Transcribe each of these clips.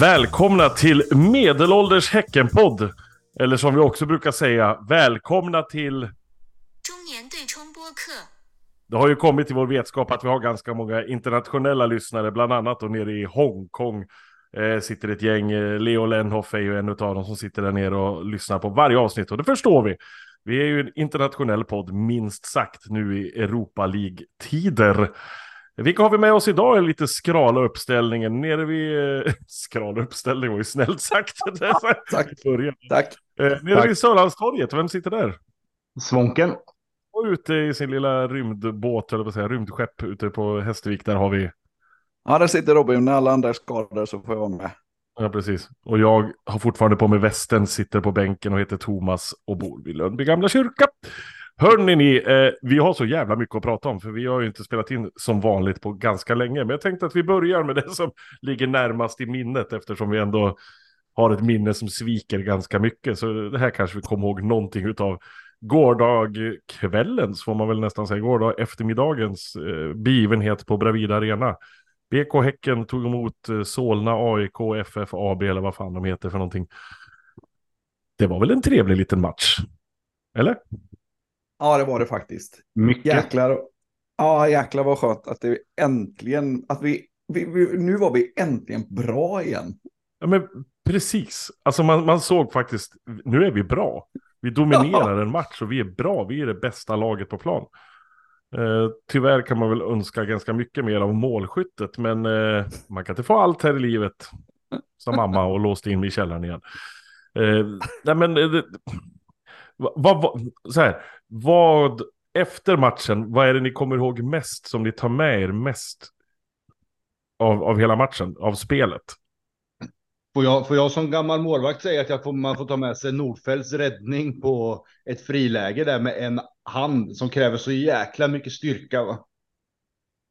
Välkomna till Medelålders Häckenpodd. Eller som vi också brukar säga, välkomna till... Det har ju kommit till vår vetskap att vi har ganska många internationella lyssnare, bland annat och nere i Hongkong eh, sitter ett gäng. Eh, Leo Lenhoff är ju en av dem som sitter där nere och lyssnar på varje avsnitt och det förstår vi. Vi är ju en internationell podd minst sagt nu i Europa League-tider. Vilka har vi med oss idag? En lite skrala uppställningen. Nere vid... Eh, skrala uppställning var ju snällt sagt. Tack. Början. Tack. Eh, nere Tack. vid Sörlandstorget, vem sitter där? Svånken. Och ute i sin lilla rymdbåt, eller vad säga, rymdskepp ute på Hästvik, där har vi... Ja, där sitter Robin. När alla andra är skadade så får jag vara med. Ja, precis. Och jag har fortfarande på mig västen, sitter på bänken och heter Thomas och bor vid Lönnby gamla kyrka. Hörni ni, eh, vi har så jävla mycket att prata om, för vi har ju inte spelat in som vanligt på ganska länge. Men jag tänkte att vi börjar med det som ligger närmast i minnet, eftersom vi ändå har ett minne som sviker ganska mycket. Så det här kanske vi kommer ihåg någonting utav gårdagskvällens, får man väl nästan säga, gårdag eftermiddagens eh, begivenhet på Bravida Arena. BK Häcken tog emot eh, Solna, AIK, FF, AB eller vad fan de heter för någonting. Det var väl en trevlig liten match? Eller? Ja, det var det faktiskt. Mycket. Jäklar. Ja, jäklar vad skönt att det äntligen, att vi, vi, vi nu var vi äntligen bra igen. Ja men precis. Alltså man, man såg faktiskt, nu är vi bra. Vi dominerar en match och vi är bra. Vi är det bästa laget på plan. Eh, tyvärr kan man väl önska ganska mycket mer av målskyttet, men eh, man kan inte få allt här i livet. Som mamma och låste in mig i källaren igen. Eh, nej men, eh, det- vad, vad, så här, vad, efter matchen, vad är det ni kommer ihåg mest som ni tar med er mest av, av hela matchen, av spelet? Får jag, får jag som gammal målvakt säga att jag får, man får ta med sig Nordfeldts räddning på ett friläge där med en hand som kräver så jäkla mycket styrka. Va?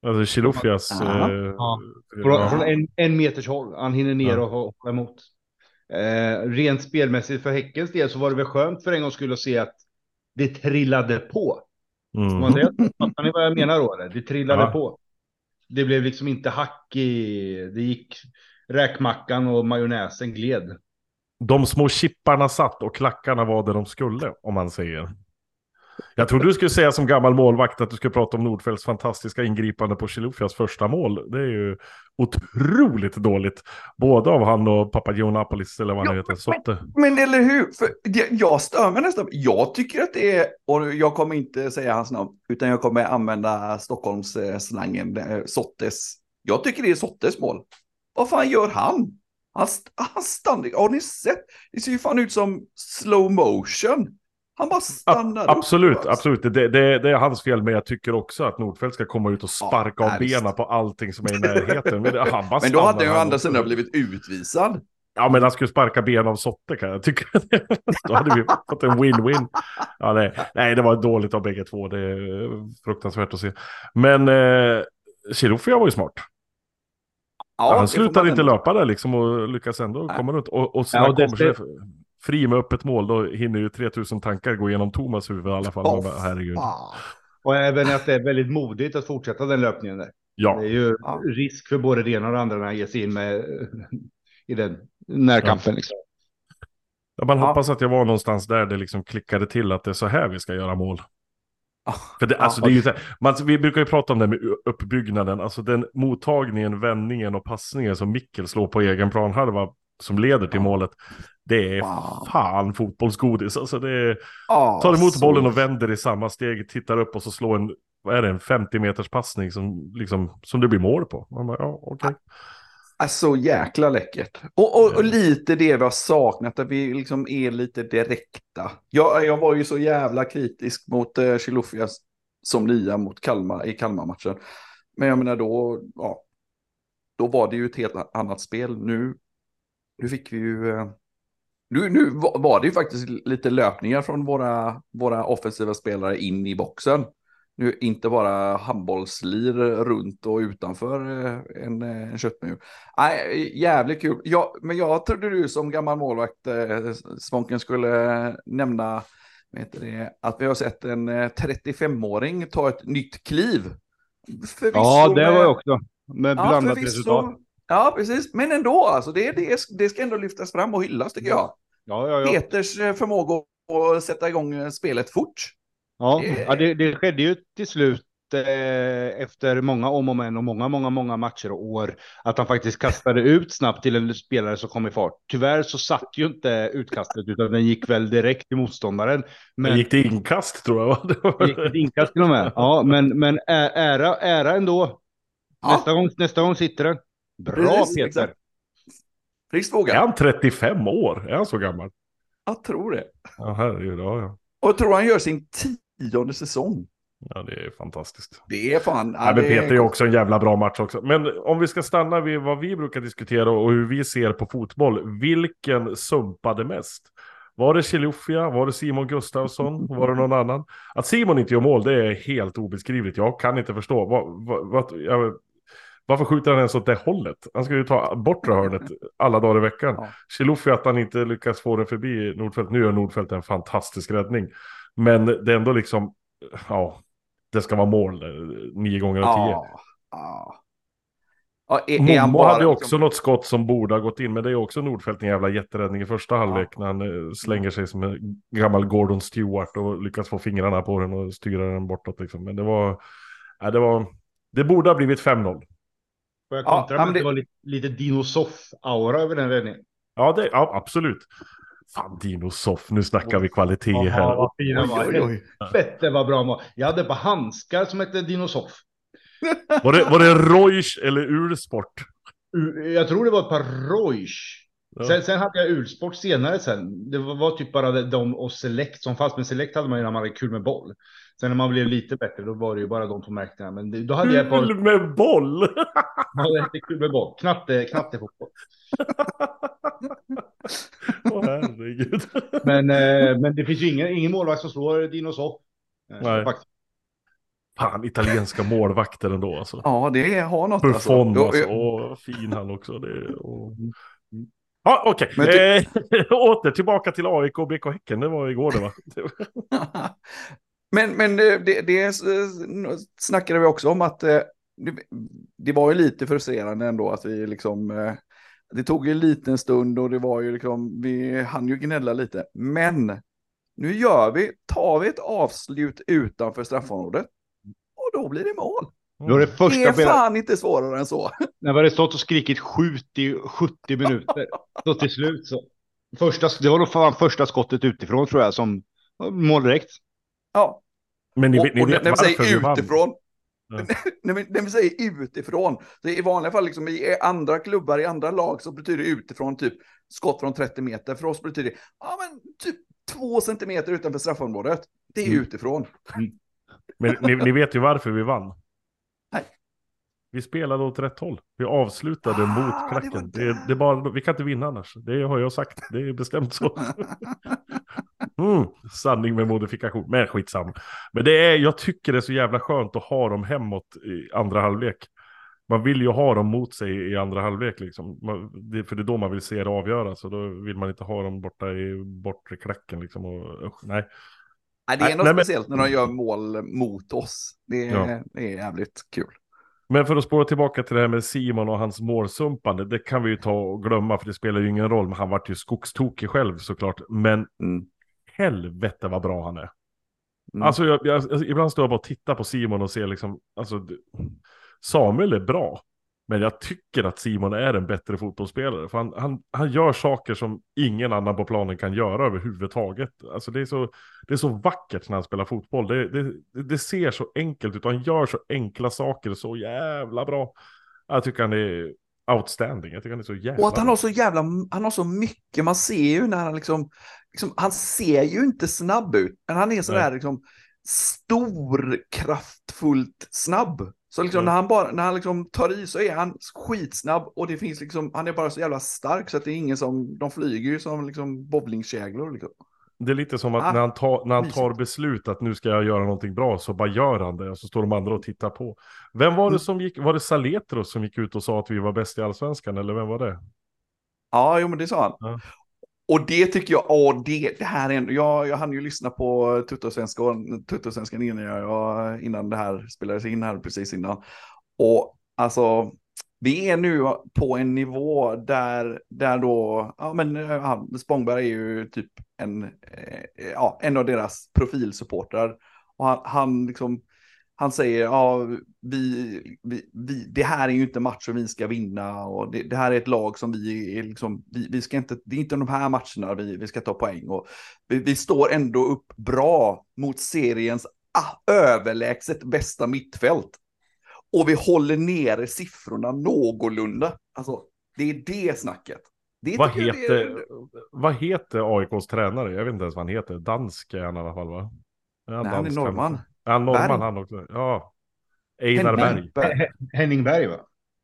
Alltså Chilufias... Ja. Eh, Ja. Från, en, en meters håll. Han hinner ner Ja. och hoppa emot. Eh, rent spelmässigt för Häckens del så var det väl skönt för en gång skulle se att det trillade på. Mm. man? Fattar ni vad jag menar då? Det trillade Ja. på. Det blev liksom inte hack i... Det gick... Räkmackan och majonnäsen gled. De små chipparna satt och klackarna var där de skulle, om man säger. Jag trodde du skulle säga som gammal målvakt att du skulle prata om Nordfeldts fantastiska ingripande på Chilufias första mål. Det är ju otroligt dåligt. Både av han och Papagiannapolis, eller vad han Ja, heter, men- Sotte. Men eller hur? För det, jag stör mig nästan. Jag tycker att det är, och jag kommer inte säga hans namn, utan jag kommer använda Stockholms eh, slangen, eh, Sottes. Jag tycker det är Sottes mål. Vad fan gör han? Han, han stannar, har ni sett? Det ser ju fan ut som slow motion. Han bara stannar upp. Absolut, alltså. absolut. Det, det, det är hans fel, men jag tycker också att Nordfeldt ska komma ut och sparka Ja, av benen på allting som är i närheten. Men, det- han bara Men då hade stannar ju han andra sidan blivit utvisad. Ja, men han skulle sparka ben av Sotte kan jag tycka. Då hade vi fått en win-win. Ja, nej. nej, det var dåligt av bägge två. Det är fruktansvärt att se. Men eh, Chirufia var ju smart. Ja, det han slutar man inte ändå- löpa där liksom och lyckas ändå Nej. komma runt. Och, och sen Ja, och det- sig fri med öppet mål, då hinner ju 3000 tankar gå igenom Thomas huvud i alla fall. Man bara, herregud. Och även att det är väldigt modigt att fortsätta den löpningen där. Ja, Det är ju Ja. risk för både det ena och det andra när han ger sig in med i den närkampen. Liksom. Ja, man Ja. hoppas att jag var någonstans där det liksom klickade till att det är så här vi ska göra mål. Ja. För det, Ja, alltså, det är ju så här, man, vi brukar ju prata om det med uppbyggnaden, alltså den mottagningen, vändningen och passningen som Mikkel slår på egen planhalva som leder till målet. Det är Wow. fan fotbollsgodis. Alltså det är, Ja, tar emot så- bollen och vänder i samma steg, tittar upp och så slår en, vad är det, en 50 meters passning som, liksom, som det blir mål på. Man bara, ja, okej. är så jäkla läckert. Och, och, och lite det vi har saknat, att vi liksom är lite direkta. Jag, jag var ju så jävla kritisk mot eh, Chilufias som lia mot Kalmar i Kalmar-matchen. Men jag menar då, ja, då var det ju ett helt annat spel. Nu, nu fick vi ju, eh, nu, nu var det ju faktiskt lite löpningar från våra, våra offensiva spelare in i boxen. Nu inte bara handbollslir runt och utanför eh, en, eh, en köttmur. Nej, jävligt kul. Ja, men jag trodde du som gammal målvakt, eh, Svånken, skulle nämna det, att vi har sett en eh, 35-åring ta ett nytt kliv. Förvisso Ja, det var jag också. Med Ja, blandat förvisso, resultat. Ja, precis. Men ändå, alltså, det, det, det ska ändå lyftas fram och hyllas tycker jag. Ja, ja, ja. Peters eh, förmåga att sätta igång eh, spelet fort. Ja, Det- ja det, det skedde ju till slut eh, efter många om och men och många, många, många matcher och år att han faktiskt kastade ut snabbt till en spelare som kom i fart. Tyvärr så satt ju inte utkastet utan den gick väl direkt till motståndaren. Men gick det inkast tror jag. va? Det gick ett inkast till och med. Ja, men, men ära, ära ändå. Ja. Nästa, gång, nästa gång sitter den. Bra Precis, Peter. exakt. Friskt Är vågat. han 35 år? Är han så gammal? Jag tror det. Ja, herregud. Ja, ja. Och jag tror han gör sin tionde säsong. ja, det är fantastiskt. Det är fan... ja, men det Peter är också en jävla bra match också. Men om vi ska stanna vid vad vi brukar diskutera och hur vi ser på fotboll. Vilken sumpade mest? Var det Chilufya? Var det Simon Gustafsson? Var det någon annan? Att Simon inte gör mål, det är helt obeskrivligt. Jag kan inte förstå. Vad, vad, vad, jag, varför skjuter han ens åt det hållet? Han ska ju ta bortre hörnet alla dagar i veckan. Ja. Chilufya att han inte lyckas få den förbi Nordfeldt. Nu gör Nordfeldt en fantastisk räddning. Men det är ändå liksom, ja, det ska vara mål eh, nio gånger av tio. Ja. Ja. Ja, är, Momo hade liksom- också något skott som borde ha gått in, men det är också Nordfeldt en jävla jätteräddning i första halvlek när han eh, slänger sig som en gammal Gordon Stewart och lyckas få fingrarna på den och styra den bortåt liksom. Men det var, ja, det var, det borde ha blivit 5-0. Får jag Ja, kontra ja, med att det det- var lite, lite dinosoff-aura över den räddningen? Ja, det, ja, absolut. Fan, Dino Soff, nu snackar vi kvalitet Jaha, här. vad fin han var. Oj, oj, oj. Fette vad bra. Jag hade på handskar som hette dinosoff. Var det, var det Roysch eller Ursport? Jag tror det var ett par Roysch. Ja. Sen, sen hade jag Ulsport senare sen. Det var, var typ bara de- de och Select som fanns. Men Select hade man ju när man hade kul med boll. Sen när man blev lite bättre då var det ju bara de två märkena. Men det, då hade jag ett par... Kul med boll! Ja, det hette kul med boll. Knatte, knattefotboll. Åh herregud. Men, eh, men det finns ju ingen, ingen målvakt som slår Dinosoff. Eh, Nej. faktiskt. Fan, italienska målvakter ändå alltså. Ja, det har något Buffon alltså. jo. Åh, fin han också. Det, åh. Ja, okej. Men ty- Eh, åter tillbaka till AIK och BK Häcken. Det var igår det va? Men, men det, det eh, snackade vi också om att eh, det, det var ju lite frustrerande ändå att vi liksom, eh, det tog ju en liten stund och det var ju liksom, vi hann ju gnälla lite. Men nu gör vi, tar vi ett avslut utanför straffområdet och då blir det mål. Är det Det är fan inte svårare än så. När vi hade stått och skrikit skjut i 70 minuter. Så till slut så. Första, det var nog fan första skottet utifrån tror jag som mål direkt. Ja, Men ni, och, ni vet när vi varför vi säger utifrån, Ja. när, vi, när vi säger utifrån, så i vanliga fall liksom i andra klubbar, i andra lag så betyder utifrån typ skott från 30 meter. För oss betyder det, ja men typ två centimeter utanför straffområdet. Det är Mm. utifrån. Men ni, ni vet ju varför vi vann. Nej. Vi spelade åt rätt håll. Vi avslutade Ah, mot det klacken. det. Det, det, är bara, vi kan inte vinna annars. Det har jag sagt. Det är bestämt så. Mm, sanning med modifikation. Men skitsam. Men det är, jag tycker det är så jävla skönt att ha dem hemåt i andra halvlek. Man vill ju ha dem mot sig i andra halvlek liksom. Man, det, för det är då man vill se det avgöras. Och då vill man inte ha dem borta i bortre klacken liksom. Och, usch, nej. Nej, det är något nej, men- speciellt när de gör mål mot oss. Det är, Ja. det är jävligt kul. Men för att spåra tillbaka till det här med Simon och hans målsumpande, det kan vi ju ta och glömma för det spelar ju ingen roll, men han vart ju skogstokig själv såklart. Men Mm. Helvete vad bra han är. Mm. Alltså, jag, jag, alltså ibland står jag bara och tittar på Simon och ser liksom, alltså Samuel är bra. Men jag tycker att Simon är en bättre fotbollsspelare. För han, han, han gör saker som ingen annan på planen kan göra överhuvudtaget. Alltså det är så, det är så vackert när han spelar fotboll. Det, det, det ser så enkelt ut och han gör så enkla saker så jävla bra. Jag tycker han är outstanding. Jag tycker han är så jävla Och att han har så jävla, han har så mycket, man ser ju när han liksom, liksom han ser ju inte snabb ut, men han är så Nej. där liksom stor, kraftfullt snabb. Så liksom Mm. när han bara, när han liksom tar i så är han skitsnabb och det finns liksom, han är bara så jävla stark så att det är ingen som, de flyger ju som liksom bowlingkäglor liksom. Det är lite som att Ah, när han, tar, när han tar beslut att nu ska jag göra någonting bra så bara gör han det och så står de andra och tittar på. Vem var det Mm. som gick, var det Saletros som gick ut och sa att vi var bäst i allsvenskan eller vem var det? Ja, jo men det sa han. Ja. Och det tycker jag, åh det, det här är ändå, jag, jag hann ju lyssna på Tuttosvenskan, Tuttosvenskan innan, jag, innan det här spelades in här precis innan. Och alltså, vi är nu på en nivå där, där då, ja men eh, Spångberg är ju typ en, eh, ja, en av deras profilsupportrar. Och han, han liksom, han säger, ja, vi, vi, vi, det här är ju inte matcher vi ska vinna och det, det här är ett lag som vi är liksom, vi, vi ska inte, det är inte de här matcherna vi, vi ska ta poäng och vi, vi står ändå upp bra mot seriens ah, överlägset bästa mittfält. Och vi håller nere siffrorna någorlunda. Alltså, det är det snacket. Det Vad heter, är- vad heter AIKs tränare? Jag vet inte ens vad han heter. Dansk är han i alla fall va? Är Nej, han är norrman. Ja, norrman Berg. han också. Ja. Einar Berg. Berg. Henning Berg va?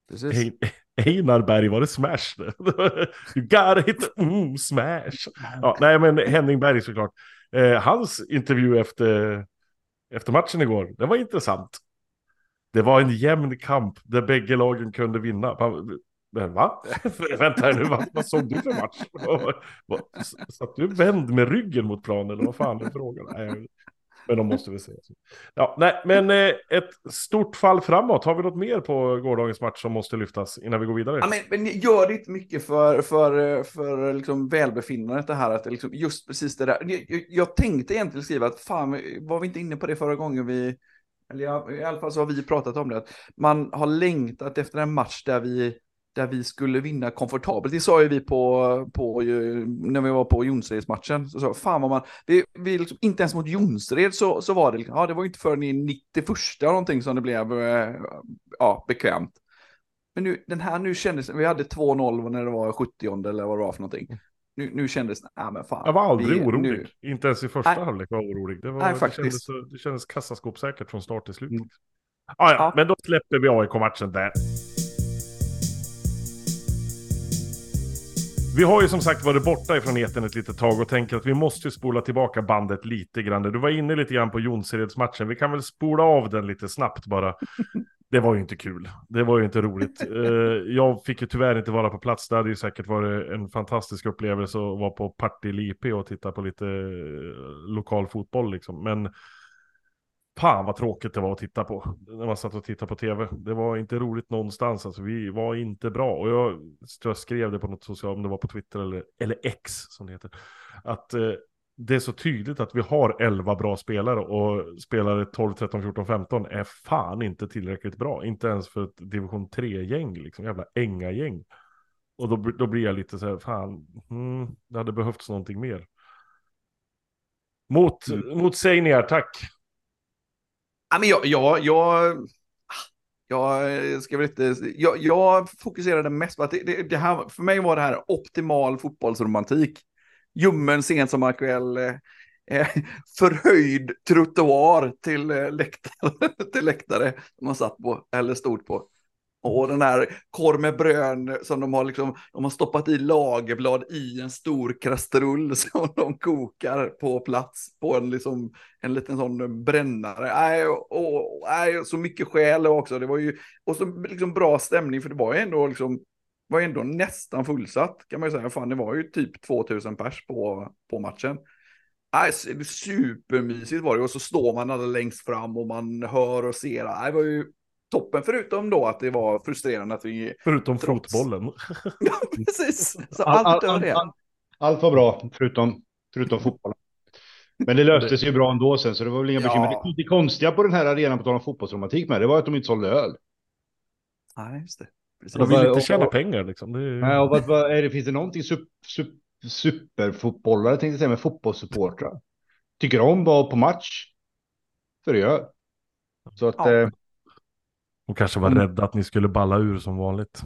Precis. Einar Berg, var det Smash? you got it, mm, Smash. Ja, nej, men Henning Berg såklart. Eh, hans intervju efter, efter matchen igår, det var intressant. Det var en jämn kamp där bägge lagen kunde vinna. Men va? Vänta här nu, vad, vad såg du för match? Satt du vänd med ryggen mot planen eller vad fan är frågan? Nej, men de måste väl säga så. Ja, nej, men eh, ett stort fall framåt. Har vi något mer på gårdagens match som måste lyftas innan vi går vidare? Ja, men, men gör det inte mycket för, för, för liksom välbefinnandet det här att det liksom, just precis det där. Jag- jag tänkte egentligen skriva att fan, var vi inte inne på det förra gången vi, eller i alla fall så har vi pratat om det, att man har längtat efter en match där vi, där vi skulle vinna komfortabelt. Det sa ju vi på, på ju, när vi var på Jonseredsmatchen. Så så, fan vad man, vi, vi liksom, inte ens mot Jonsered så, så var det, liksom, ja det var ju inte förrän i 91 någonting som det blev eh, ja, bekvämt. Men nu, den här nu kändes, vi hade 2-0 när det var 70 eller vad det var för någonting. Nu, nu kändes det, nej men fan. Jag var aldrig vi- orolig. Nu, Inte ens i första Nej. halvlek var jag orolig. Det, var, Nej, det, kändes, det kändes kassaskåpssäkert från start till slut. Mm. Ah, ja, Ja. men då släpper vi AIK-matchen där. Vi har ju som sagt varit borta ifrån eten ett litet tag och tänker att vi måste ju spola tillbaka bandet lite grann. Du var inne lite grann på Jonseredsmatchen. Vi kan väl spola av den lite snabbt bara. Det var ju inte kul. Det var ju inte roligt. Eh, jag fick ju tyvärr inte vara på plats. Det hade ju säkert varit en fantastisk upplevelse att vara på Partille IP och titta på lite eh, lokal fotboll liksom. Men fan vad tråkigt det var att titta på. När man satt och tittade på tv. Det var inte roligt någonstans. Alltså vi var inte bra. Och jag, jag skrev det på något socialt, om det var på Twitter eller, eller X som det heter. Att eh, det är så tydligt att vi har 11 bra spelare och spelare 12, 13, 14, 15 är fan inte tillräckligt bra. Inte ens för ett division 3-gäng, liksom jävla änga-gäng. Och då, då blir jag lite så här, fan, mm, det hade behövts någonting mer. Mot, mot Seinier, tack ja, men jag, jag, jag, jag ska väl inte, jag, jag fokuserade mest på att det, det, det här, för mig var det här optimal fotbollsromantik. Ljummen sent som aktuell, eh, eh, förhöjd trottoar till eh, läktare, till läktare som man satt på, eller stod på. Och den här korv med brön som de har, liksom, de har stoppat i lagerblad i en stor kastrull som de kokar på plats på en, liksom, en liten sån brännare. Äh, och, och, så mycket skäl också. Det var ju, och så liksom bra stämning för det var ju ändå liksom var ändå nästan fullsatt kan man ju säga. Fan, det var ju typ 2000 pers på, på matchen. Äh, supermysigt var det och så står man alla längst fram och man hör och ser. Äh, Det var ju toppen förutom då att det var frustrerande att vi... Förutom Trots. fotbollen. Ja, precis. Så All, all, allt all, det. all, allt var bra, förutom, förutom fotbollen. Men det löste sig ju bra ändå sen, så det var väl inga Ja. bekymmer. Det, konstiga på den här arenan, på tal om fotbollsromantik med, det var att de inte sålde öl. Nej, just det. Precis. De vill inte tjäna pengar liksom. Det är... Nej, och vad, vad är det, finns det någonting sup, sup, superfotbollare, tänkte jag säga, med fotbollssupportrar? Tycker om att vara på match? För det gör. Så att, Ja. eh, De kanske var Mm. rädda att ni skulle balla ur som vanligt.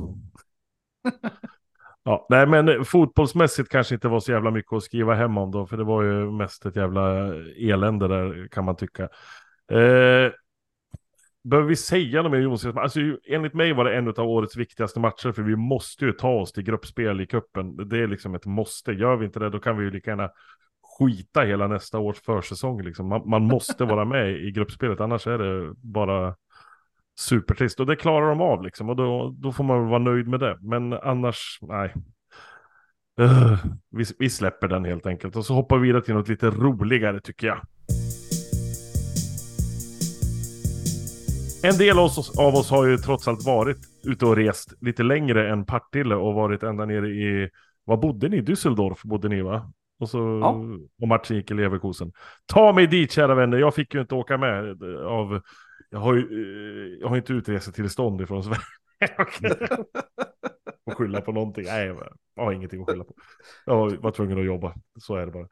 ja, nej men fotbollsmässigt kanske inte var så jävla mycket att skriva hem om då, för det var ju mest ett jävla elände där kan man tycka. Eh, behöver vi säga något mer Jonsson? Alltså enligt mig var det en av årets viktigaste matcher, för vi måste ju ta oss till gruppspel i kuppen. Det är liksom ett måste. Gör vi inte det, då kan vi ju lika gärna skita hela nästa års försäsong. Liksom. Man, man måste vara med i gruppspelet, annars är det bara supertrist. Och det klarar de av liksom. Och då, då får man vara nöjd med det. Men annars, nej. Uh, vi, vi släpper den helt enkelt. Och så hoppar vi vidare till något lite roligare tycker jag. En del av oss, av oss har ju trots allt varit ute och rest lite längre än Partille och varit ända nere i, vad bodde ni? Düsseldorf bodde ni va? Och, så, Ja. och matchen gick i Leverkusen. Ta mig dit kära vänner, jag fick ju inte åka med av, jag har ju, eh, jag har inte utresetillstånd ifrån Sverige. och skylla på någonting, nej jag har ingenting att skylla på. Jag var tvungen att jobba, så är det bara.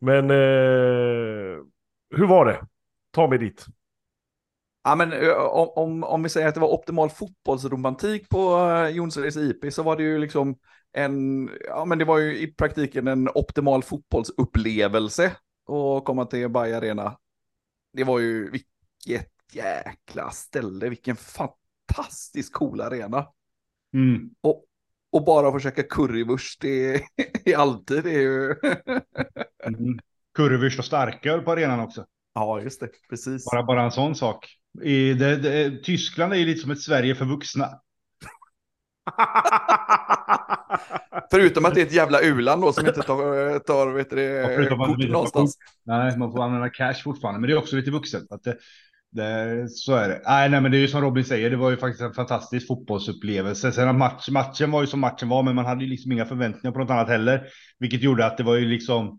Men eh, hur var det? Ta mig dit. Ja, men eh, om, om, om vi säger att det var optimal fotbollsromantik på eh, uh, Jonsereds IP så var det ju liksom en, ja men det var ju i praktiken en optimal fotbollsupplevelse att komma till Bayer Arena. Det var ju vilket jäkla ställe, vilken fantastiskt cool arena. Mm. Och, och bara försöka currywurst i, i alltid det är ju... Mm. Currywurst och starköl på arenan också. ja, just det, precis. Bara, bara en sån sak. I det, det, Tyskland är ju lite som ett Sverige för vuxna. Förutom att det är ett jävla uland då som inte tar, tar vet du, Ja, kort någonstans. Nej, man får använda cash fortfarande, men det är också lite vuxet. Att det, det, så är det. Nej, nej, men det är ju som Robin säger, det var ju faktiskt en fantastisk fotbollsupplevelse. Sen match, matchen var ju som matchen var, men man hade ju liksom inga förväntningar på något annat heller, vilket gjorde att det var ju liksom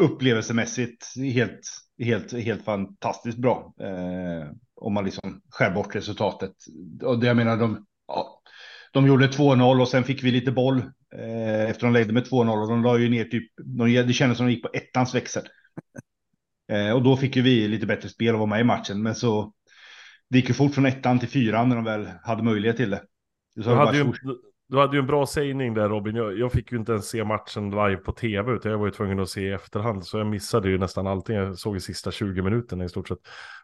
upplevelsemässigt helt, helt, helt fantastiskt bra. Eh, om man liksom skär bort resultatet. Och det jag menar, de, ja, de gjorde 2-0 och sen fick vi lite boll eh, efter de ledde med 2-0 och de la ju ner typ, de, det kändes som de gick på ettans växel. Eh, och då fick ju vi lite bättre spel och var med i matchen, men så det gick ju fort från ettan till fyran när de väl hade möjlighet till det. det Du hade, ju, du hade ju en bra sägning där Robin. Jag, jag fick ju inte ens se matchen live på tv utan jag var ju tvungen att se i efterhand. Så jag missade ju nästan allting. Jag såg i sista 20 minuterna i stort sett.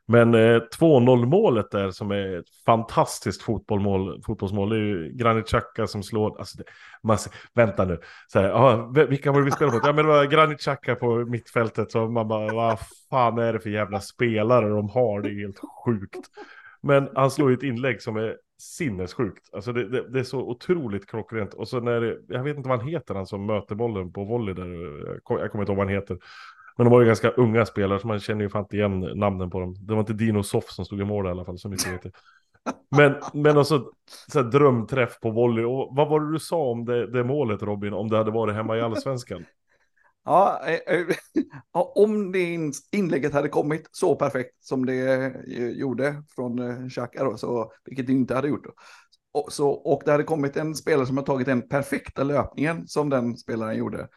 Men eh, 2-0 målet där som är ett fantastiskt fotbollmål, fotbollsmål. Det är ju Granit Xhaka som slår. Alltså det, man, ser- vänta nu. Så här, ah, vilka var det vi spelade mot? Ja men det var Granit Xhaka på mittfältet. Så man bara, vad fan är det för jävla spelare de har? Det är helt sjukt. Men han slår ju ett inlägg som är sinnessjukt. Alltså det, det, det är så otroligt klockrent. Och så när det, jag vet inte vad han heter, han som möter bollen på volley där. Jag kommer inte ihåg vad han heter. Men de var ju ganska unga spelare, så man känner ju fan inte igen namnen på dem. Det var inte Dino Soff som stod i mål i alla fall, så mycket vet jag. Men, men alltså, så här, drömträff på volley. Och vad var det du sa om det, det målet Robin, om det hade varit hemma i Allsvenskan? Ja, eh, eh, ja, om det in- inlägget hade kommit så perfekt som det eh, gjorde från Xhaka då, så, vilket det inte hade gjort. Då. Och, så, och det hade kommit en spelare som har tagit den perfekta löpningen som den spelaren gjorde.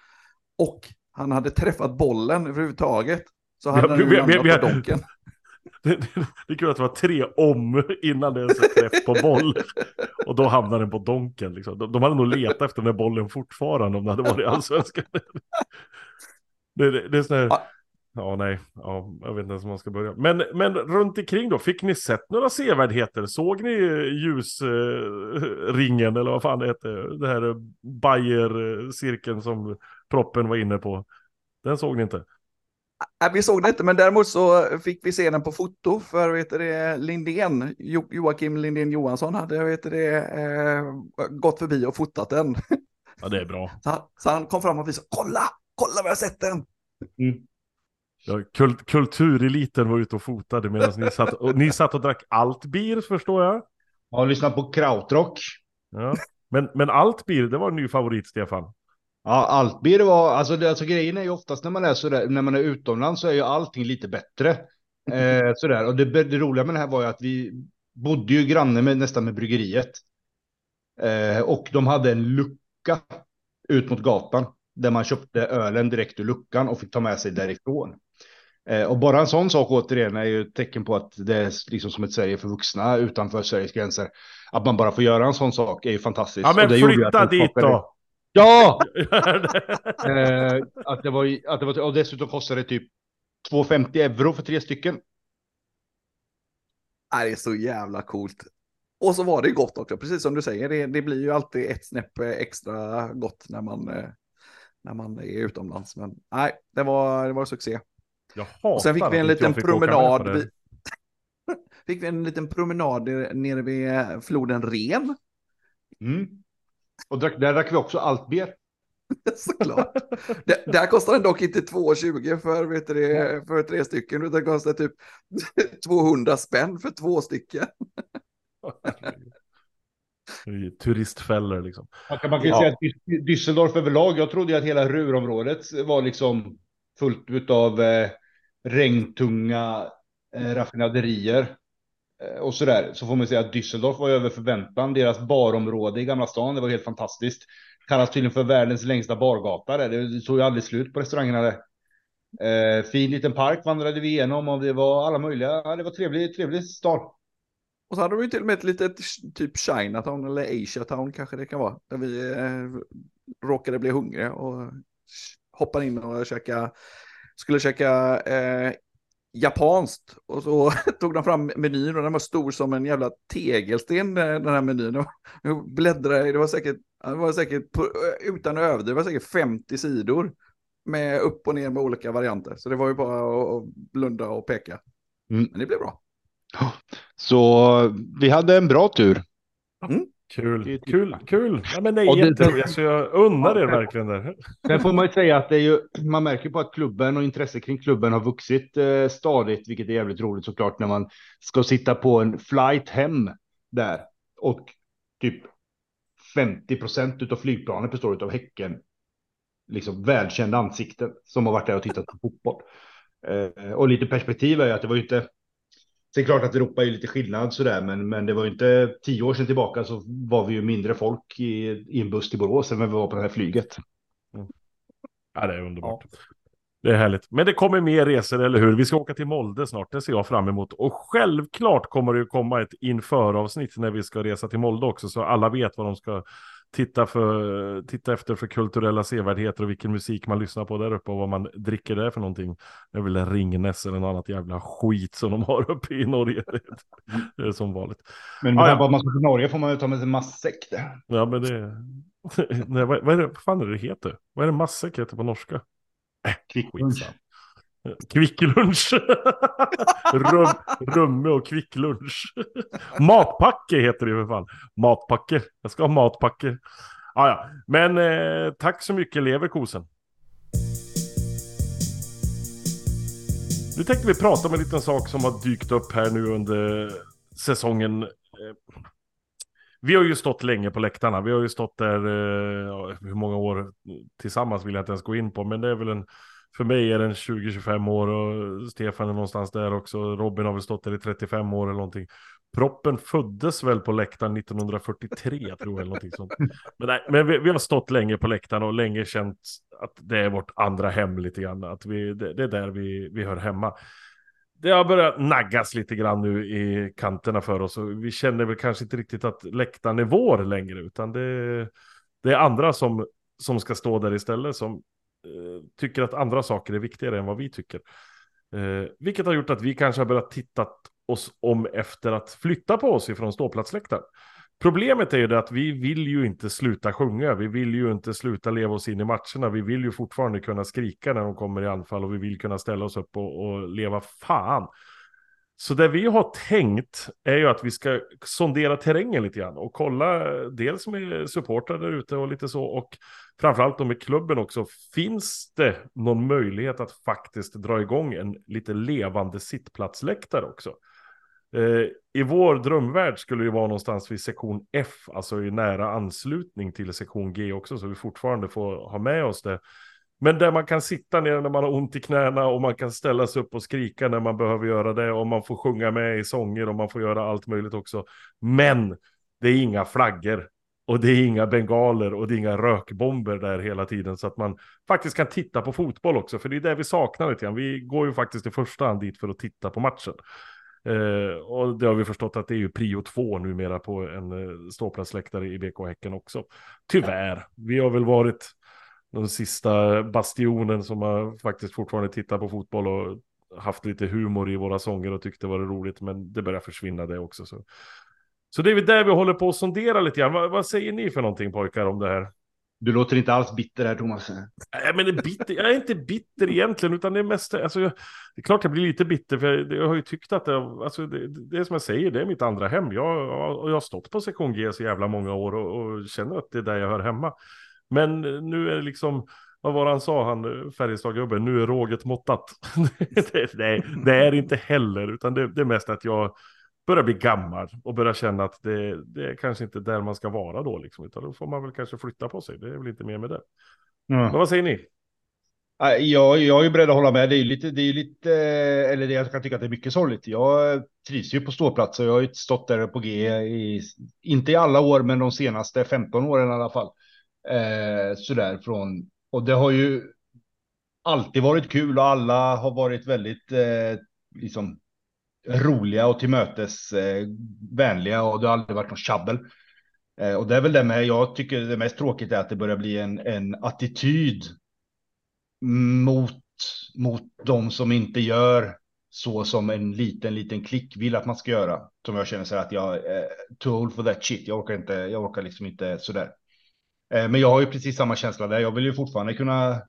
Och han hade träffat bollen överhuvudtaget. Så hade Vi- han ju landat på donken. Det, det, det är kul att det var tre om innan det ens träff på boll. Och då hamnade den på donken. Liksom. De, de hade nog letat efter den där bollen fortfarande om det hade varit allsvenskan. Det, det, det är sån här... Ja. Ja, nej. Ja, jag vet inte ens var man ska börja. Men, men runt omkring då, fick ni sett några sevärdheter? Såg ni ljusringen, eh, eller vad fan det heter? Det här Bayer-cirkeln som proppen var inne på. Den såg ni inte? Nej, vi såg det inte, men däremot så fick vi se den på foto för vet det, Lindén, jo, Joakim Lindén Johansson hade vet det, eh, gått förbi och fotat den. Ja, det är bra. Så han, så han kom fram och visade, kolla, kolla vad jag har sett den. Ja, kult, kultureliten var ute och fotade medan ni satt och, ni satt och drack allt bir förstår jag. Jag har lyssnat på krautrock. Ja. Men, men allt bir, det var en ny favorit Stefan. Ja, allt blir det var, alltså, det, alltså grejen är ju oftast när man är sådär, när man är utomlands så är ju allting lite bättre. Eh, sådär, och det, det roliga med det här var ju att vi bodde ju granne med, nästan med bryggeriet. Eh, och de hade en lucka ut mot gatan där man köpte ölen direkt ur luckan och fick ta med sig därifrån. Eh, och bara en sån sak återigen är ju ett tecken på att det är liksom som ett Sverige för vuxna utanför Sveriges gränser. Att man bara får göra en sån sak är ju fantastiskt. Ja men flytta dit då! Ja! Eh, att det var, att det var, och dessutom kostade det typ 2,50 euro för tre stycken. Det är så jävla coolt. Och så var det gott också, precis som du säger. Det, det blir ju alltid ett snäpp eh, extra gott när man, när man är utomlands. Men nej, det var, det var succé. Och sen fick vi en liten fick promenad. Vid, fick vi en liten promenad nere vid floden Ren. Mm. Och drack, där drack vi också allt ber. Såklart. Det, där kostar den dock inte 2,20 för, vet du, för tre stycken, utan det kostar typ 200 spänn för två stycken. Turistfällor liksom. Man kan, man kan Ja. säga att Dü- Düsseldorf överlag, jag trodde ju att hela Ruhrområdet var liksom fullt av eh, regntunga eh, raffinaderier. Eh, och sådär. Så får man säga att Düsseldorf var över förväntan. Deras barområde i Gamla stan, det var helt fantastiskt. Kallas tydligen för världens längsta bargata. Där. Det tog ju aldrig slut på restaurangerna där. Eh, fin liten park vandrade vi igenom och det var alla möjliga. Ja, det var trevlig, trevlig stad. Och så hade de ju till och med ett litet typ Chinatown eller Asiatown kanske det kan vara. Där vi eh, råkade bli hungriga och hoppade in och käka, skulle käka eh, japanskt. Och så tog de fram menyn och den var stor som en jävla tegelsten eh, den här menyn. Jag bläddrade, det var säkert, det var säkert på, utan att överdriva, det var säkert 50 sidor. Med upp och ner med olika varianter. Så det var ju bara att att blunda och peka. Mm. Men det blev bra. Så vi hade en bra tur. Kul, kul, kul. Ja, men det är det-. Så jag unnar er verkligen där. Sen får man ju säga att det är ju, man märker på att klubben och intresset kring klubben har vuxit eh, stadigt, vilket är jävligt roligt såklart när man ska sitta på en flight hem där och typ 50 procent av flygplanet består av Häcken. Liksom välkända ansikten som har varit där och tittat på fotboll. Eh, och lite perspektiv är ju att det var ju inte. Det är klart att Europa är lite skillnad sådär, men, men det var ju inte tio år sedan tillbaka så var vi ju mindre folk i, i en buss till Borås än vi var på det här flyget. Ja, det är underbart. Det är härligt. Men det kommer mer resor, eller hur? Vi ska åka till Molde snart, det ser jag fram emot. Och självklart kommer det ju komma ett införavsnitt när vi ska resa till Molde också, så alla vet vad de ska titta, för, titta efter för kulturella sevärdheter och vilken musik man lyssnar på där uppe och vad man dricker där för någonting. Det är väl Ringnes eller något annat jävla skit som de har uppe i Norge. Det är som vanligt. Men med Ah, ja. att man ska till Norge får man ju ta med sig matsäck. Ja, men det... Nej, vad, vad är det, vad fan är det det heter? Vad är det massäck heter på norska? Kvicklunch. Skitsam. Kvicklunch. Rum, rumme och kvicklunch. Matpacke heter det i alla fall. Matpacke. Jag ska ha matpacke. Ah, ja. Men eh, tack så mycket Leverkosen. Nu tänkte vi prata om en liten sak som har dykt upp här nu under säsongen. Eh, vi har ju stått länge på läktarna. Vi har ju stått där, eh, hur många år tillsammans vill jag inte ens gå in på, men det är väl en, för mig är den 20-25 år och Stefan är någonstans där också. Robin har väl stått där i 35 år eller någonting. Proppen föddes väl på läktaren 1943 tror jag eller någonting sånt. Men, nej, men vi, vi har stått länge på läktaren och länge känt att det är vårt andra hem lite grann. Att vi, det, det är där vi, vi hör hemma. Det har börjat naggas lite grann nu i kanterna för oss och vi känner väl kanske inte riktigt att läktaren är vår längre utan det, det är andra som, som ska stå där istället som Eh, tycker att andra saker är viktigare än vad vi tycker. Eh, vilket har gjort att vi kanske har börjat titta oss om efter att flytta på oss ifrån ståplatsläktaren. Problemet är ju det att vi vill ju inte sluta sjunga, vi vill ju inte sluta leva oss in i matcherna, vi vill ju fortfarande kunna skrika när de kommer i anfall och vi vill kunna ställa oss upp och, och leva fan. Så det vi har tänkt är ju att vi ska sondera terrängen lite grann och kolla dels med supportrar där ute och lite så och framförallt då med klubben också. Finns det någon möjlighet att faktiskt dra igång en lite levande sittplatsläktare också? Eh, I vår drömvärld skulle det vara någonstans vid sektion F, alltså i nära anslutning till sektion G också, så vi fortfarande får ha med oss det. Men där man kan sitta ner när man har ont i knäna och man kan ställa sig upp och skrika när man behöver göra det och man får sjunga med i sånger och man får göra allt möjligt också. Men det är inga flaggor och det är inga bengaler och det är inga rökbomber där hela tiden så att man faktiskt kan titta på fotboll också. För det är det vi saknar lite grann. Vi går ju faktiskt i första hand dit för att titta på matchen. Eh, och det har vi förstått att det är ju prio två numera på en eh, ståplatsläktare i BK Häcken också. Tyvärr, vi har väl varit den sista bastionen som har faktiskt fortfarande tittat på fotboll och haft lite humor i våra sånger och tyckte det var roligt, men det börjar försvinna det också. Så, så det är väl där vi håller på att sondera lite grann. Vad, vad säger ni för någonting pojkar om det här? Du låter inte alls bitter här Thomas. Nej, men det är bitter. Jag är inte bitter egentligen, utan det är mest, alltså, jag, det är klart jag blir lite bitter, för jag, jag har ju tyckt att det, alltså, det, det är som jag säger, det är mitt andra hem. Jag, och jag har stått på sektion G så jävla många år och, och känner att det är där jag hör hemma. Men nu är det liksom, vad var det han sa, han Färjestad-gubben, nu är råget måttat. det, nej, det är inte heller, utan det, det är mest att jag börjar bli gammal och börjar känna att det, det är kanske inte där man ska vara då, liksom, utan då får man väl kanske flytta på sig. Det är väl inte mer med det. Men vad säger ni? Nej, Jag, jag är beredd att hålla med. Det är ju lite, det är ju lite, eller det jag kan tycka att det är mycket sorgligt. Jag trivs ju på ståplats och jag har ju stått där på G i, inte i alla år, men de senaste 15 åren i alla fall. Eh, sådär från, och det har ju alltid varit kul och alla har varit väldigt eh, liksom roliga och till mötes eh, vänliga och det har aldrig varit något tjabbel. Eh, och det är väl det med, jag tycker det mest tråkigt är att det börjar bli en, en attityd mot, mot de som inte gör så som en liten, liten klick vill att man ska göra. Som jag känner så här att jag är too old for that shit. Jag orkar inte, jag orkar liksom inte sådär. Eh, men jag har ju precis samma känsla där. Jag vill ju fortfarande kunna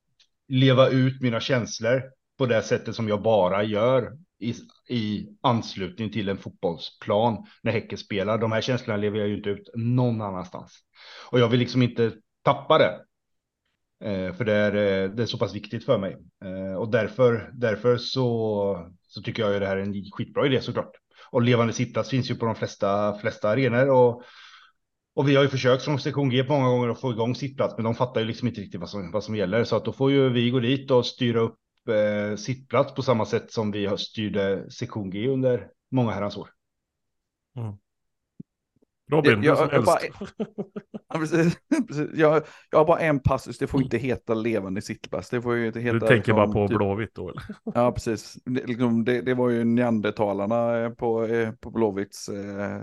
leva ut mina känslor på det sättet som jag bara gör i, i anslutning till en fotbollsplan när Häcken spelar. De här känslorna lever jag ju inte ut någon annanstans. Och jag vill liksom inte tappa det. Eh, för det är, eh, det är så pass viktigt för mig. Eh, och därför, därför så, så tycker jag ju det här är en skitbra idé såklart. Och levande Sittas finns ju på de flesta, flesta arenor. Och, och vi har ju försökt från sektion G på många gånger att få igång sittplats, men de fattar ju liksom inte riktigt vad som, vad som gäller. Så att då får ju vi gå dit och styra upp eh, sittplats på samma sätt som vi har styrde sektion G under många herrans år. Robin, Jag- som jag bara- precis, precis. Jag, jag har bara en passus, det får inte heta levande sittplats. Det får ju inte heta... Du tänker bara liksom, på typ- Blåvitt då eller? Ja, precis. Det, liksom, det, det var ju neandertalarna eh, på, eh, på Blåvitts eh,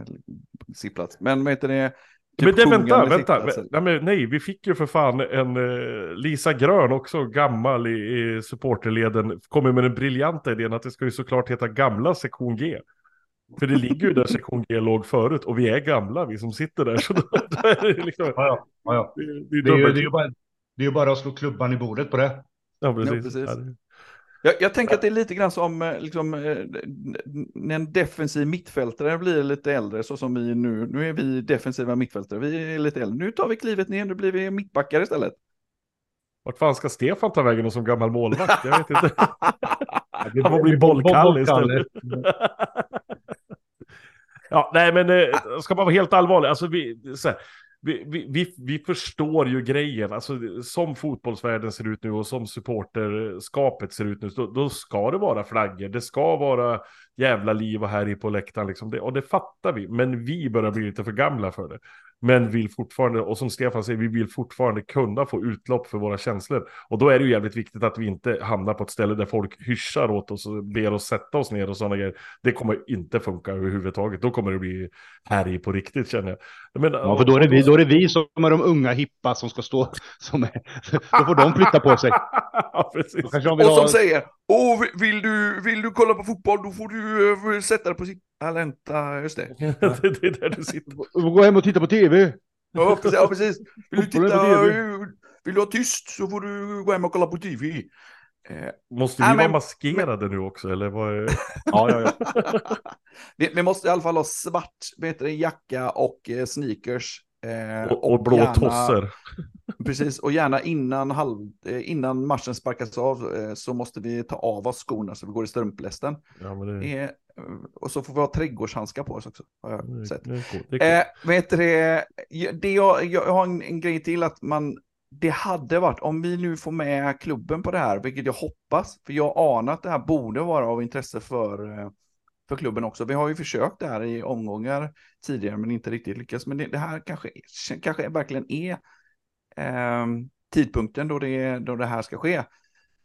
sittplats. Men vad heter det? Typ men det, vänta, sjungande vänta. sittplatser. Nej, men, nej, vi fick ju för fan en eh, Lisa Grön också, gammal i, i supporterleden, kommer med den briljanta idén att det ska ju såklart heta gamla sektion G. För det ligger ju där sektion G låg förut och vi är gamla vi som sitter där. Så då, då är det liksom, Ja, ja, ja, ja. det, det är Det, är ju, dubbelt. det, är ju bara, det är ju bara att slå klubban i bordet på det. Ja, precis. Ja, precis. Jag, jag tänker att det är lite grann som eh, liksom, eh, när en defensiv mittfältare blir lite äldre, så som vi nu. Nu är vi defensiva mittfältare, vi är lite äldre. Nu tar vi klivet ner, nu blir vi mittbackar istället. Vart fan ska Stefan ta vägen som gammal målvakt? Jag vet inte. Det Han får bli bollkalle istället. Ja, nej men eh, ska man vara helt allvarlig, alltså vi, så här, vi, vi, vi, förstår ju grejen, alltså som fotbollsvärlden ser ut nu och som supporterskapet ser ut nu, då, då ska det vara flaggor, det ska vara jävla liv och här i på läktaren liksom, det, och det fattar vi, men vi börjar bli lite för gamla för det. Men vill fortfarande, och som Stefan säger, vi vill fortfarande kunna få utlopp för våra känslor. Och då är det ju jävligt viktigt att vi inte hamnar på ett ställe där folk hyschar åt oss och ber oss sätta oss ner och sådana grejer. Det kommer inte funka överhuvudtaget. Då kommer det bli härj på riktigt känner jag. jag menar, Ja, för då är, det vi, då är det vi som är de unga hippa som ska stå. Som är, då får de flytta på sig. ja, precis. Och som ha, säger, Åh, vill, du, vill du kolla på fotboll då får du eh, sätta dig på sitt... Alenta, just det. det, det är där du sitter. gå hem och titta på tv. Ja, precis. Ja, precis. Vill, du titta, vill du ha tyst så får du gå hem och kolla på tv. Eh, Måste vi Ja, vara men- maskerade nu också eller? Vad är... Ja, ja, ja. vi, vi måste i alla fall ha svart det, jacka och eh, sneakers. Eh, Och, och blå gärna- tossor. Precis, och gärna innan, halv, eh, innan matchen sparkas av eh, så måste vi ta av oss skorna så vi går i strumplästen. Ja, men det, Eh, och så får vi ha trädgårdshandskar på oss också. Har jag det, sett. det coolt. Eh, det? Ja, det jag, jag har en, en grej till att man, det hade varit, om vi nu får med klubben på det här, vilket jag hoppas, för jag anar att det här borde vara av intresse för, eh, för klubben också. Vi har ju försökt det här i omgångar tidigare, men inte riktigt lyckats. Men det, det här kanske, kanske verkligen är eh, tidpunkten då det, då det här ska ske.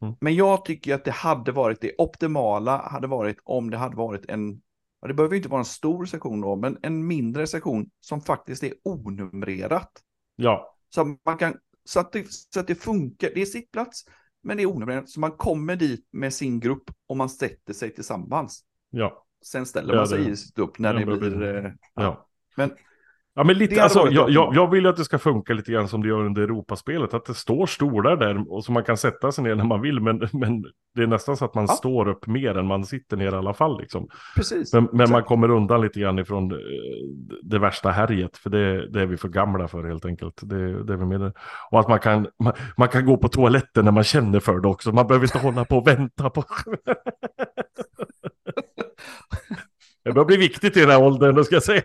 Mm. Men jag tycker att det hade varit det optimala, hade varit om det hade varit en Ja, det behöver inte vara en stor sektion då, men en mindre sektion som faktiskt är onumrerat. Ja, Så att, man kan, så att, det, så att det funkar. Det är sittplats, men det är onumrerat. Så man kommer dit med sin grupp och man sätter sig tillsammans. ja, Sen ställer Ja, man sig sitt upp när Ja, det blir... eh, ja. Ja, men lite, alltså, jag, jag, jag vill ju att det ska funka lite grann som det gör under Europaspelet. Att det står stolar där och så man kan sätta sig ner när man vill. Men, men det är nästan så att man Ja. står upp mer än man sitter ner i alla fall. Liksom. Precis. Men, men man kommer undan lite grann ifrån eh, det värsta härjet. För det, det är vi för gamla för helt enkelt. Det, det är vi med. Och att man kan, man, man kan gå på toaletten när man känner för det också. Man behöver inte hålla på och vänta på... Det börjar bli viktigt i den här åldern, då ska jag säga.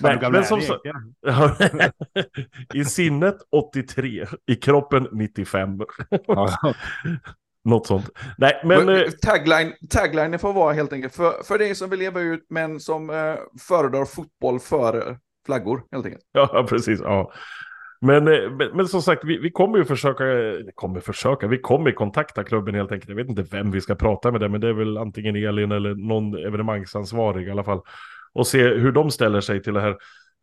Men, men som sagt, I sinnet 83, i kroppen 95. Något sånt. Nej, men... eh, Tagline, taglinen får vara helt enkelt för, för dig som vill leva ut men som eh, föredrar fotboll före flaggor helt enkelt. Ja, precis. Ja. Men, eh, men, men som sagt, vi, vi kommer ju försöka, kommer försöka, vi kommer kontakta klubben helt enkelt. Jag vet inte vem vi ska prata med det, men det är väl antingen Elin eller någon evenemangsansvarig i alla fall. Och se hur de ställer sig till det här.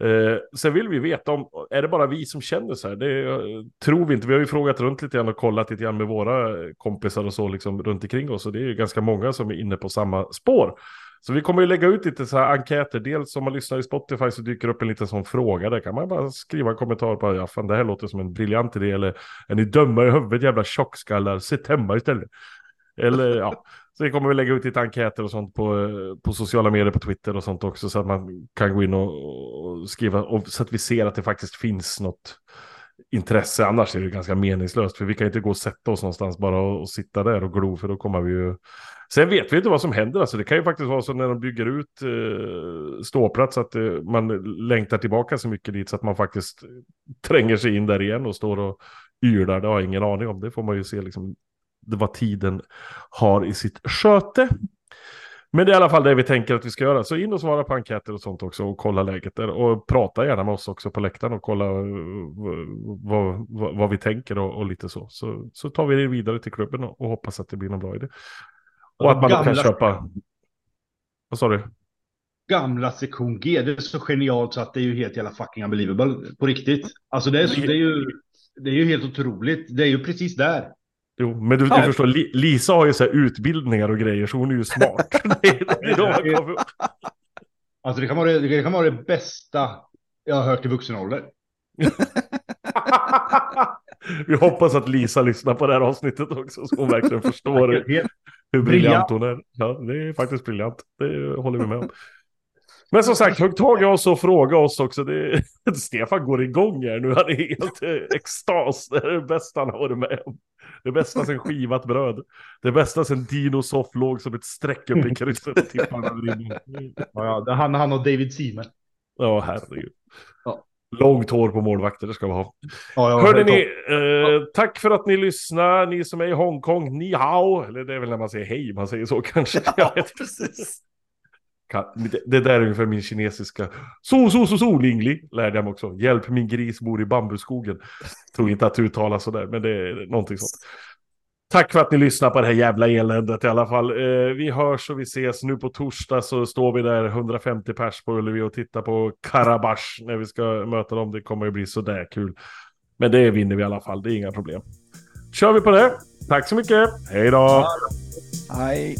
Eh, sen vill vi veta om, är det bara vi som känner så här? Det eh, tror vi inte. Vi har ju frågat runt lite grann och kollat lite grann med våra kompisar och så liksom runt omkring oss. Och det är ju ganska många som är inne på samma spår. Så vi kommer ju lägga ut lite så här enkäter. Dels om man lyssnar i Spotify så dyker upp en liten sån fråga. Där kan man bara skriva en kommentar på ja fan det här låter som en briljant idé. Eller är ni dumma i huvudet jävla tjockskallar? Sitt hemma istället. Eller ja. Så vi kommer vi lägga ut lite enkäter och sånt på, på sociala medier, på Twitter och sånt också. Så att man kan gå in och, och skriva. Och så att vi ser att det faktiskt finns något intresse. Annars är det ganska meningslöst. För vi kan inte gå och sätta oss någonstans bara och, och sitta där och glo. För då kommer vi ju... Sen vet vi inte vad som händer. Alltså, det kan ju faktiskt vara så när de bygger ut eh, ståplats att eh, man längtar tillbaka så mycket dit så att man faktiskt tränger sig in där igen och står och ylar. Det har jag ingen aning om. Det får man ju se liksom det vad tiden har i sitt sköte. Men det är i alla fall det vi tänker att vi ska göra. Så in och svara på enkäter och sånt också och kolla läget där. Och prata gärna med oss också på läktaren och kolla eh, vad, vad, vad vi tänker och, och lite så. så. Så tar vi det vidare till klubben och, och hoppas att det blir någon bra idé. Och att man då kan Gamla- köpa... Vad sa du? Gamla sektion G, det är så genialt så att det är ju helt jävla fucking unbelievable på riktigt. Alltså det är, så, det är ju, det är ju helt otroligt. Det är ju precis där. Jo, men du, du förstår, Li- Lisa har ju så här utbildningar och grejer så hon är ju smart. det är, det är då man kommer... Alltså det kan vara det, det kan vara det bästa jag har hört i vuxen ålder. Vi hoppas att Lisa lyssnar på det här avsnittet också så hon verkligen förstår hur, briljant hon är. Ja, det är faktiskt briljant. Det håller vi med om. Men som sagt, hugg tag i oss och fråga oss också. Det, Stefan går igång här nu. Han är helt eh, extas. Det är det bästa han har varit med om. Det bästa sen skivat bröd. Det bästa sen Dino Soft låg som ett streck upp i krysset och tippade över rinningen. Ja, ja, det är han, han och David Seaman. Ja, herregud. Ja. Långt hår på målvakter, det ska vi ha. Ja, ja, Hörde ni, eh, tack för att ni lyssnar, ni som är i Hongkong, ni hao, eller det är väl när man säger hej, man säger så kanske. Inte. precis. Det, där är ungefär min kinesiska, so, so, so, so, lingli, lärde jag mig också. Hjälp, min gris bor i bambuskogen. Tror inte att uttala sådär, men det är någonting sånt. Tack för att ni lyssnar på det här jävla eländet i alla fall. Eh, vi hörs och vi ses nu på torsdag så står vi där 150 pers på Ullevi och tittar på Karabach när vi ska möta dem. Det kommer ju bli sådär kul. Men det vinner vi i alla fall, det är inga problem. Kör vi på det. Tack så mycket. Hej då! Hej.